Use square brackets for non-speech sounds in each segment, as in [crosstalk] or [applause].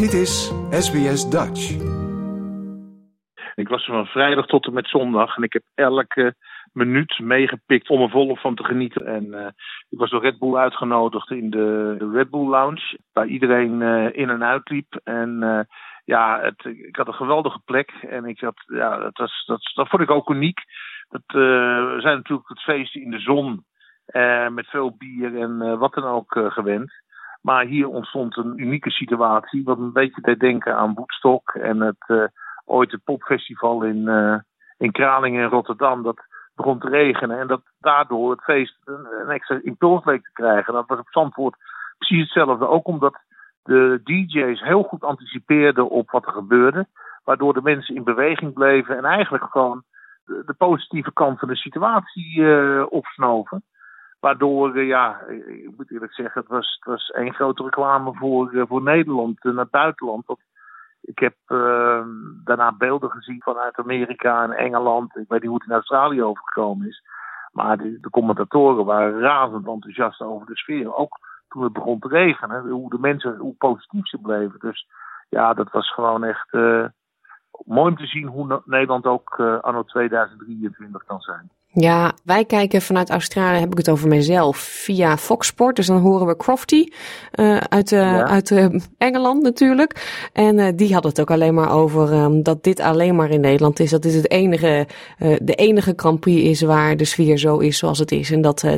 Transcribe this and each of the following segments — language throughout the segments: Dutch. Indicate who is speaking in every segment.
Speaker 1: Dit is SBS Dutch.
Speaker 2: Ik was van vrijdag tot en met zondag en ik heb elke minuut meegepikt om er volop van te genieten. En uh, ik was door Red Bull uitgenodigd in de, Red Bull Lounge, waar iedereen uh, in en uit liep. En uh, ja, het, ik had een geweldige plek en ik had, ja, dat, was, dat, dat vond ik ook uniek. Dat, zijn natuurlijk het feest in de zon met veel bier en wat dan ook gewend. Maar hier ontstond een unieke situatie, wat een beetje deed denken aan Woodstock en het ooit het popfestival in, in Kralingen in Rotterdam. Dat, begon te regenen. En dat daardoor het feest een, extra impuls leek te krijgen. Dat was op Zandvoort precies hetzelfde. Ook omdat de DJ's heel goed anticipeerden op wat er gebeurde. Waardoor de mensen in beweging bleven en eigenlijk gewoon de, positieve kant van de situatie uh, opsnoven. Waardoor, uh, ja, ik moet eerlijk zeggen, het was, het was één grote reclame voor, uh, voor Nederland en het buitenland. Ik heb uh, daarna beelden gezien vanuit Amerika en Engeland. Ik weet niet hoe het in Australië overgekomen is. Maar de, de commentatoren waren razend enthousiast over de sfeer. Ook toen het begon te regenen. Hoe de mensen, hoe positief ze bleven. Dus ja, dat was gewoon echt uh, mooi om te zien hoe Nederland ook uh, anno 2023 kan zijn.
Speaker 3: Ja, wij kijken vanuit Australië, heb ik het over mezelf, via Fox Sport. Dus dan horen we Crofty uh, uit, uh, ja. uit uh, Engeland natuurlijk. En die had het ook alleen maar over um, dat dit alleen maar in Nederland is. Dat dit het enige, de enige Grand Prix is waar de sfeer zo is zoals het is. En dat 99%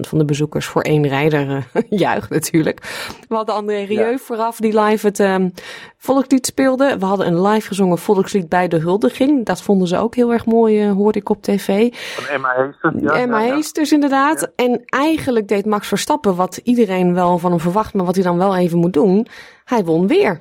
Speaker 3: van de bezoekers voor één rijder [laughs] juicht natuurlijk. We hadden André Rieu ja. vooraf die live het um, volkslied speelde. We hadden een live gezongen volkslied bij de huldiging. Dat vonden ze ook heel erg mooi, hoorde ik op tv.
Speaker 2: Van Emma Heesters. Ja,
Speaker 3: Emma
Speaker 2: ja,
Speaker 3: Heesters, inderdaad. En eigenlijk deed Max Verstappen wat iedereen wel van hem verwacht, maar wat hij dan wel even moet doen. Hij won weer.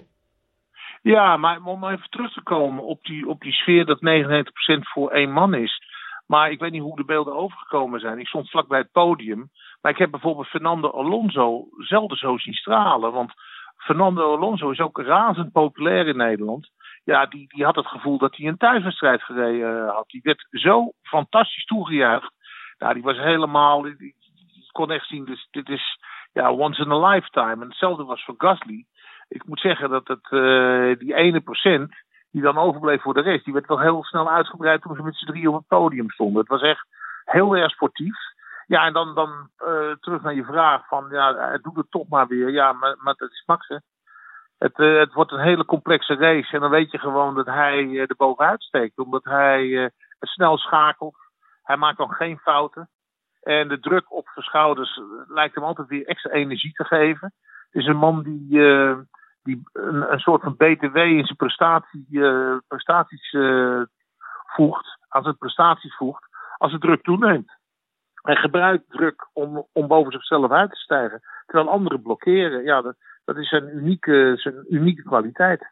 Speaker 2: Ja, maar om even terug te komen op die, op die sfeer dat 99% voor één man is. Maar ik weet niet hoe de beelden overgekomen zijn. Ik stond vlak bij het podium. Maar ik heb bijvoorbeeld Fernando Alonso zelden zo zien stralen. Want Fernando Alonso is ook razend populair in Nederland ja, die, die had het gevoel dat hij een thuiswedstrijd gereden had. Die werd zo fantastisch toegejuicht. Ja, die was helemaal. Kon echt zien, dus dit is ja, once in a lifetime. En hetzelfde was voor Gasly. Ik moet zeggen dat het, uh, die ene procent die dan overbleef voor de rest, die werd wel heel snel uitgebreid toen ze met z'n drie op het podium stonden. Het was echt heel erg sportief. Ja, en dan, dan uh, terug naar je vraag van, ja, doet het toch maar weer. Ja, maar, maar dat is Max, hè het, uh, het wordt een hele complexe race. En dan weet je gewoon dat hij uh, er bovenuit steekt. Omdat hij uh, snel schakelt. Hij maakt dan geen fouten. En de druk op zijn schouders lijkt hem altijd weer extra energie te geven. Het is een man die, die een, soort van BTW in zijn prestatie, prestaties voegt. Als het prestaties voegt. Als de druk toeneemt. Hij gebruikt druk om, om boven zichzelf uit te stijgen. Terwijl anderen blokkeren. Ja, dat, dat is zijn unieke, zijn unieke kwaliteit.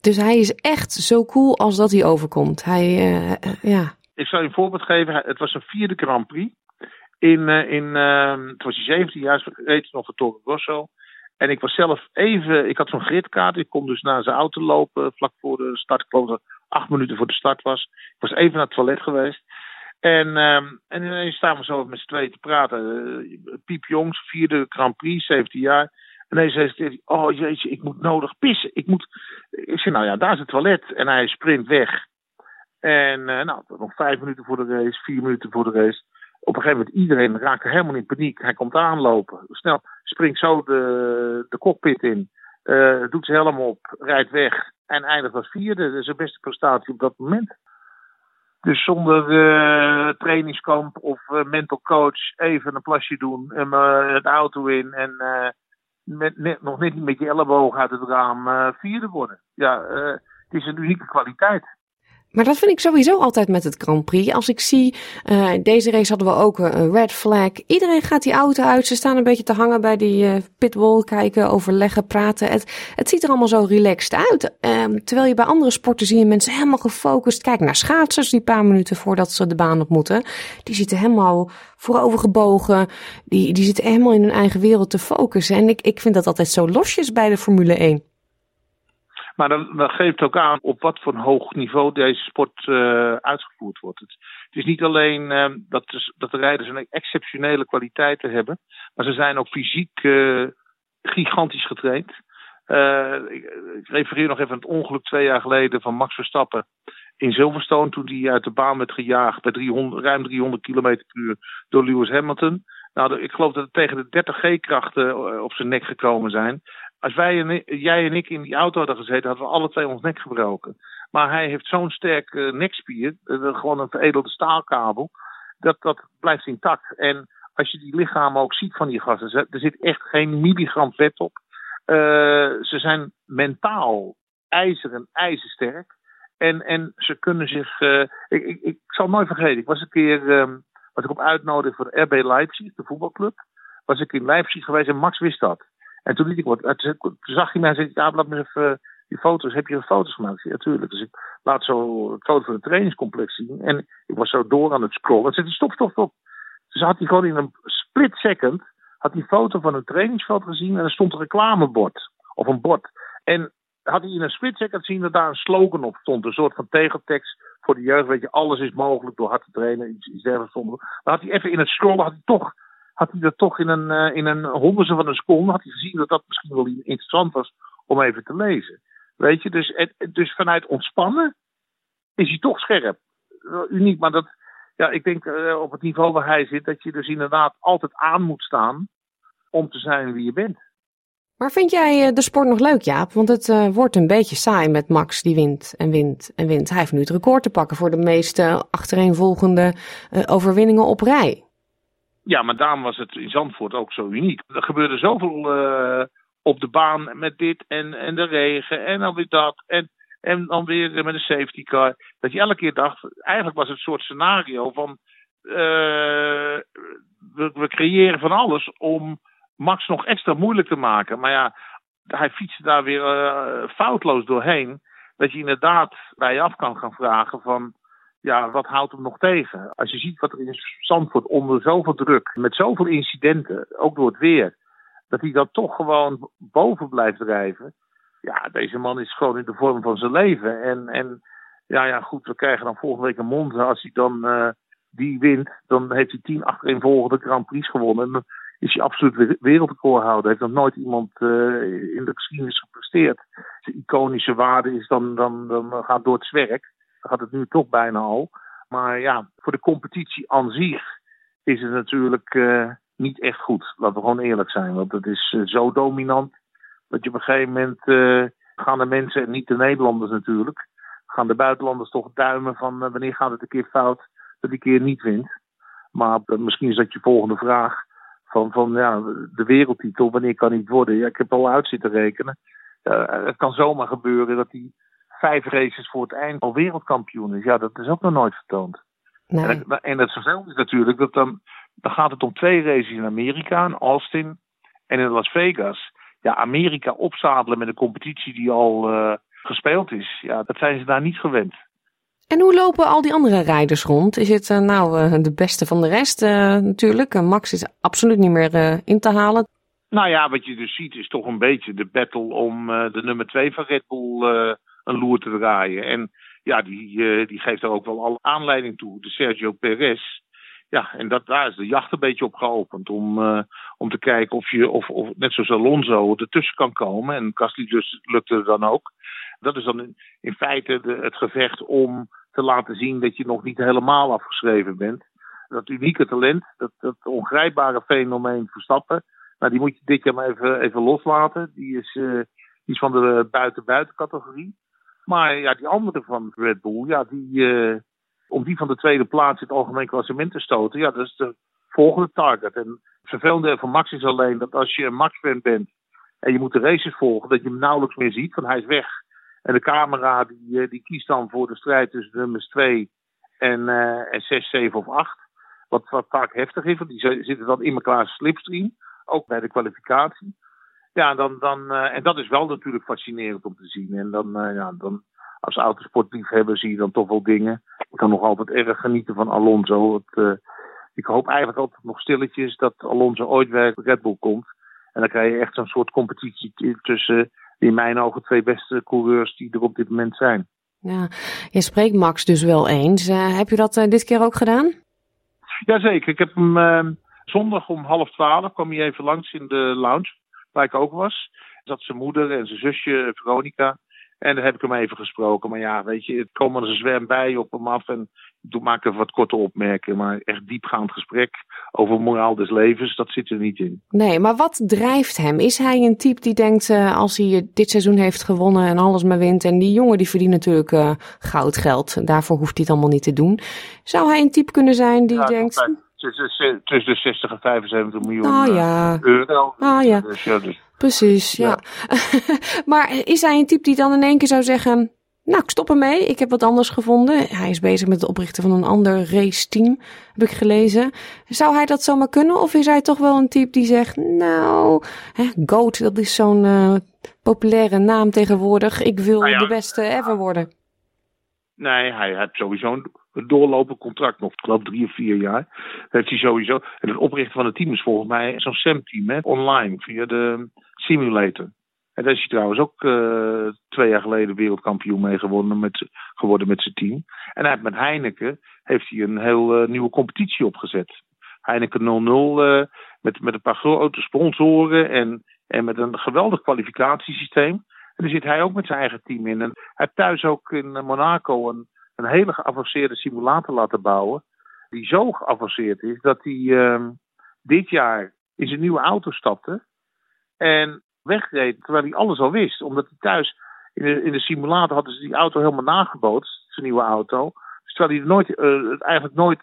Speaker 3: Dus hij is echt zo cool als dat hij overkomt. Hij, uh, ja.
Speaker 2: Ik zal je een voorbeeld geven. Het was een vierde Grand Prix. In, uh, in uh, toen was hij 17 jaar, reed nog voor Toro Rosso. En ik was zelf even, ik had zo'n gridkaart. Ik kon dus naar zijn auto lopen vlak voor de start. Ik geloof dat acht minuten voor de start was. Ik was even naar het toilet geweest. En, um, en ineens staan we zo met z'n tweeën te praten. Uh, Piep Jongs, vierde Grand Prix, 17 jaar. En hij zei, oh jeetje, ik moet nodig pissen. Ik moet... Ik zei, nou ja, daar is het toilet. En hij sprint weg. En uh, nou, nog vijf minuten voor de race, vier minuten voor de race. Op een gegeven moment, iedereen raakte helemaal in paniek. Hij komt aanlopen. Snel, springt zo de, de cockpit in. Uh, doet zijn helm op, rijdt weg. En eindigt als vierde. Dat is zijn beste prestatie op dat moment. Dus zonder uh, trainingskamp of mental coach even een plasje doen en het auto in en met, net, nog net niet met je elleboog uit het raam uh, vierde worden. Ja, uh, het is een unieke kwaliteit.
Speaker 3: Maar dat vind ik sowieso altijd met het Grand Prix. Als ik zie, uh, deze race hadden we ook een red flag. Iedereen gaat die auto uit. Ze staan een beetje te hangen bij die uh, pitwall, kijken, overleggen, praten. Het, het ziet er allemaal zo relaxed uit. Uh, terwijl je bij andere sporten zie je mensen helemaal gefocust. Kijk naar schaatsers die paar minuten voordat ze de baan op moeten. Die zitten helemaal voorovergebogen. Die, die zitten helemaal in hun eigen wereld te focussen. En ik, ik vind dat altijd zo losjes bij de Formule 1.
Speaker 2: Maar dan, dan geeft ook aan op wat voor een hoog niveau deze sport uh, uitgevoerd wordt. Het, is niet alleen uh, dat, de, dat de rijders een exceptionele kwaliteiten hebben, maar ze zijn ook fysiek uh, gigantisch getraind. ik, ik, refereer nog even aan het ongeluk twee jaar geleden van Max Verstappen in Silverstone. Toen hij uit de baan werd gejaagd bij 300, ruim 300 km per uur door Lewis Hamilton. Nou, ik geloof dat het tegen de 30 G-krachten op zijn nek gekomen zijn. Als wij en, jij en ik in die auto hadden gezeten, hadden we alle twee ons nek gebroken. Maar hij heeft zo'n sterk nekspier, gewoon een veredelde staalkabel, dat, dat blijft intact. En als je die lichamen ook ziet van die gasten, er zit echt geen milligram vet op. Ze zijn mentaal ijzer en ijzersterk. En, en ze kunnen zich. Ik, ik, ik, zal nooit vergeten, ik was een keer. Um, was ik op uitnodiging voor RB Leipzig, de voetbalclub. Was ik in Leipzig geweest en Max wist dat. En toen liet ik wat. Toen zag hij mij en zei: Ja, laat me even die foto's. Heb je foto's gemaakt? Ja, tuurlijk. Dus ik laat zo een foto van het trainingscomplex zien. En ik was zo door aan het scrollen. En zei: Stop, stop, stop. Dus had hij gewoon in een split second had hij foto van een trainingsveld gezien en er stond een reclamebord of een bord. En had hij in een split second gezien dat daar een slogan op stond, een soort van tegeltekst voor de jeugd, weet je, alles is mogelijk door hard te trainen, iets, iets dergelijks. Maar had hij even in het scrollen, had hij toch, had hij dat toch in een, uh, in een honderdste van een seconde, had hij gezien dat dat misschien wel interessant was om even te lezen. Weet je, dus, dus vanuit ontspannen is hij toch scherp. Uniek, maar dat, ja, ik denk uh, op het niveau waar hij zit, dat je dus inderdaad altijd aan moet staan om te zijn wie je bent.
Speaker 3: Maar vind jij eh, de sport nog leuk, Jaap? Want het wordt een beetje saai met Max die wint en wint en wint. Hij heeft nu het record te pakken voor de meeste achtereenvolgende overwinningen op rij.
Speaker 2: Ja, maar daarom was het in Zandvoort ook zo uniek. Er gebeurde zoveel op de baan met dit en, en de regen en dan weer dat. En en dan weer met een safety car. Dat je elke keer dacht, eigenlijk was het een soort scenario van. Uh, we, creëren van alles om Max nog extra moeilijk te maken. Maar ja, hij fietste daar weer uh, foutloos doorheen. Dat je inderdaad bij je af kan gaan vragen van. Ja, wat houdt hem nog tegen? Als je ziet wat er in Zandvoort onder zoveel druk, met zoveel incidenten, ook door het weer, dat hij dat toch gewoon boven blijft drijven ja, deze man is gewoon in de vorm van zijn leven. En, en ja, ja, goed, we krijgen dan volgende week een mond. Als hij dan uh, die wint, dan heeft hij tien achtereenvolgende Grand Prix gewonnen. En dan is hij absoluut wereldrecordhouder. Heeft nog nooit iemand uh, in de geschiedenis gepresteerd. Zijn iconische waarde is dan, dan, dan gaat door het zwerk. Gaat het nu toch bijna al. Maar ja, voor de competitie aan zich is het natuurlijk uh, niet echt goed. Laten we gewoon eerlijk zijn. Want het is zo dominant dat je op een gegeven moment uh, gaan de mensen, en niet de Nederlanders natuurlijk, gaan de buitenlanders toch duimen van wanneer gaat het een keer fout dat die keer niet wint. Maar misschien is dat je volgende vraag van, van ja, de wereldtitel, wanneer kan die worden? Ja, ik heb al uit zitten rekenen. het kan zomaar gebeuren dat hij vijf races voor het eind al wereldkampioen is. Ja, dat is ook nog nooit vertoond. Nee. En, en het vervelende is natuurlijk dat dan, dan gaat het om twee races in Amerika, in Austin en in Las Vegas ja, Amerika opzadelen met een competitie die al uh, gespeeld is. Ja, dat zijn ze daar niet gewend.
Speaker 3: En hoe lopen al die andere rijders rond? Is het uh, nou uh, de beste van de rest natuurlijk? Max is absoluut niet meer in te halen.
Speaker 2: Nou ja, wat je dus ziet is toch een beetje de battle om de nummer 2 van Red Bull een loer te draaien. En ja, die, die geeft er ook wel al aanleiding toe. De Sergio Perez ja, en dat, daar is de jacht een beetje op geopend. Om, uh, om te kijken of je, of, of net zoals Alonso, ertussen kan komen. En Gasly dus lukte dan ook. Dat is dan in, feite de, het gevecht om te laten zien dat je nog niet helemaal afgeschreven bent. Dat unieke talent, dat, dat ongrijpbare fenomeen Verstappen. Nou, die moet je dit jaar maar even, even loslaten. Die is, die is van de buiten-buiten categorie. Maar ja, die andere van Red Bull, ja, die, uh, om die van de tweede plaats in het algemeen klassement te stoten, ja, dat is de volgende target. En het vervelende van Max is alleen dat als je een Max-fan bent en je moet de races volgen, dat je hem nauwelijks meer ziet, want hij is weg. En de camera die, eh, die kiest dan voor de strijd tussen nummers 2 en, uh, en 6, 7 of 8. Wat, wat vaak heftig is, want die zitten dan in elkaar slipstream, ook bij de kwalificatie. Ja, dan, dan, uh, en dat is wel natuurlijk fascinerend om te zien. En dan, uh, ja, dan als autosportliefhebber zie je dan toch wel dingen. Ik kan nog altijd erg genieten van Alonso. Het, uh, ik hoop eigenlijk altijd nog stilletjes dat Alonso ooit bij Red Bull komt. En dan krijg je echt zo'n soort competitie tussen in mijn ogen twee beste coureurs die er op dit moment zijn.
Speaker 3: Ja, je spreekt Max dus wel eens. Uh, heb je dat uh, dit keer ook gedaan?
Speaker 2: Jazeker. Ik heb hem uh, zondag om half twaalf kwam hij even langs in de lounge, waar ik ook was. zat zijn moeder en zijn zusje Veronica. En daar heb ik hem even gesproken. Maar ja, weet je, het komen een zwem bij op hem af. En ik maak even wat korte opmerkingen. Maar echt diepgaand gesprek over moraal des levens, dat zit er niet in.
Speaker 3: Nee, maar wat drijft hem? Is hij een type die denkt, uh, als hij dit seizoen heeft gewonnen en alles maar wint. En die jongen die verdient natuurlijk uh, goudgeld. Daarvoor hoeft hij het allemaal niet te doen. Zou hij een type kunnen zijn die
Speaker 2: ja,
Speaker 3: denkt...
Speaker 2: Tussen, tussen de 60 en 75 miljoen
Speaker 3: oh, ja.
Speaker 2: euro.
Speaker 3: Ah ja.
Speaker 2: Dus, ja dus,
Speaker 3: Precies, ja. ja. [laughs] maar is hij een type die dan in één keer zou zeggen... Nou, ik stop ermee. Ik heb wat anders gevonden. Hij is bezig met het oprichten van een ander race-team, heb ik gelezen. Zou hij dat zomaar kunnen? Of is hij toch wel een type die zegt... Nou, hè, GOAT, dat is zo'n uh, populaire naam tegenwoordig. Ik wil
Speaker 2: nou ja,
Speaker 3: de beste ever worden.
Speaker 2: Nee, hij heeft sowieso een doorlopend contract nog. Ik geloof drie of vier jaar. Heeft hij sowieso. En het oprichten van het team is volgens mij zo'n SAM-team, online, via de simulator. En daar is hij trouwens ook uh, twee jaar geleden wereldkampioen mee gewonnen met, geworden met zijn team. En hij heeft met Heineken heeft hij een heel uh, nieuwe competitie opgezet. Heineken 0-0 uh, met, met een paar grote sponsoren en, en met een geweldig kwalificatiesysteem. En daar zit hij ook met zijn eigen team in. En hij heeft thuis ook in Monaco een, een hele geavanceerde simulator laten bouwen. Die zo geavanceerd is dat hij uh, dit jaar in zijn nieuwe auto stapte. En wegreed terwijl hij alles al wist. Omdat hij thuis in de, in de simulator hadden ze die auto helemaal nagebootst, zijn nieuwe auto. Dus terwijl hij nooit, uh, het eigenlijk nooit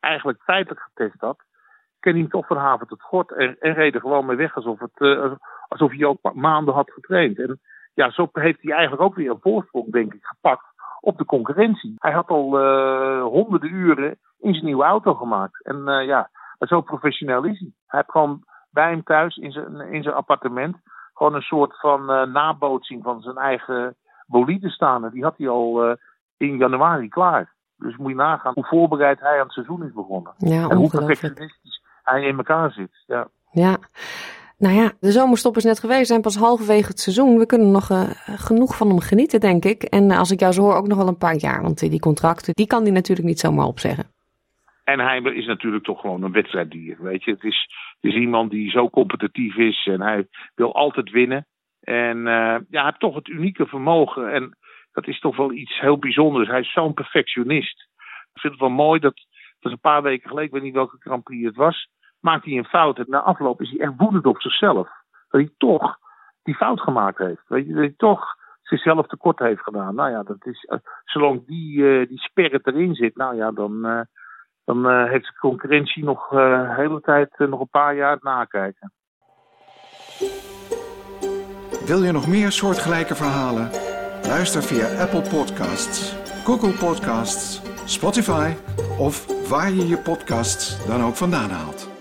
Speaker 2: eigenlijk feitelijk getest had, ken hij hem toch van haven tot gort en, en reed er gewoon mee weg alsof, het, uh, alsof hij ook maanden had getraind. En ja, zo heeft hij eigenlijk ook weer een voorsprong, denk ik, gepakt op de concurrentie. Hij had al uh, honderden uren in zijn nieuwe auto gemaakt. En uh, ja, zo professioneel is hij. Hij heeft gewoon bij hem thuis in zijn, in zijn appartement gewoon een soort van uh, nabootsing van zijn eigen bolide staan. die had hij al in januari klaar. Dus moet je nagaan hoe voorbereid hij aan het seizoen is begonnen.
Speaker 3: Ja,
Speaker 2: en hoe perfectionistisch hij in elkaar zit. Ja.
Speaker 3: ja. Nou ja, de zomerstop is net geweest. We zijn pas halverwege het seizoen. We kunnen nog uh, genoeg van hem genieten, denk ik. En als ik jou zo hoor, ook nog wel een paar jaar. Want die contracten, die kan hij natuurlijk niet zomaar opzeggen.
Speaker 2: En hij is natuurlijk toch gewoon een wedstrijddier. Weet je, het is, is iemand die zo competitief is en hij wil altijd winnen. En ja, hij heeft toch het unieke vermogen. En dat is toch wel iets heel bijzonders. Hij is zo'n perfectionist. Ik vind het wel mooi dat, dat een paar weken geleden, ik weet niet welke Grand het was, maakte hij een fout. Na afloop is hij echt woedend op zichzelf. Dat hij toch die fout gemaakt heeft. Weet je, dat hij toch zichzelf tekort heeft gedaan. Nou ja, dat is, uh, zolang die, uh, die sperret erin zit, nou ja, dan, uh, dan heeft de concurrentie nog de hele tijd nog een paar jaar nakijken.
Speaker 1: Wil je nog meer soortgelijke verhalen? Luister via Apple Podcasts, Google Podcasts, Spotify of waar je je podcasts dan ook vandaan haalt.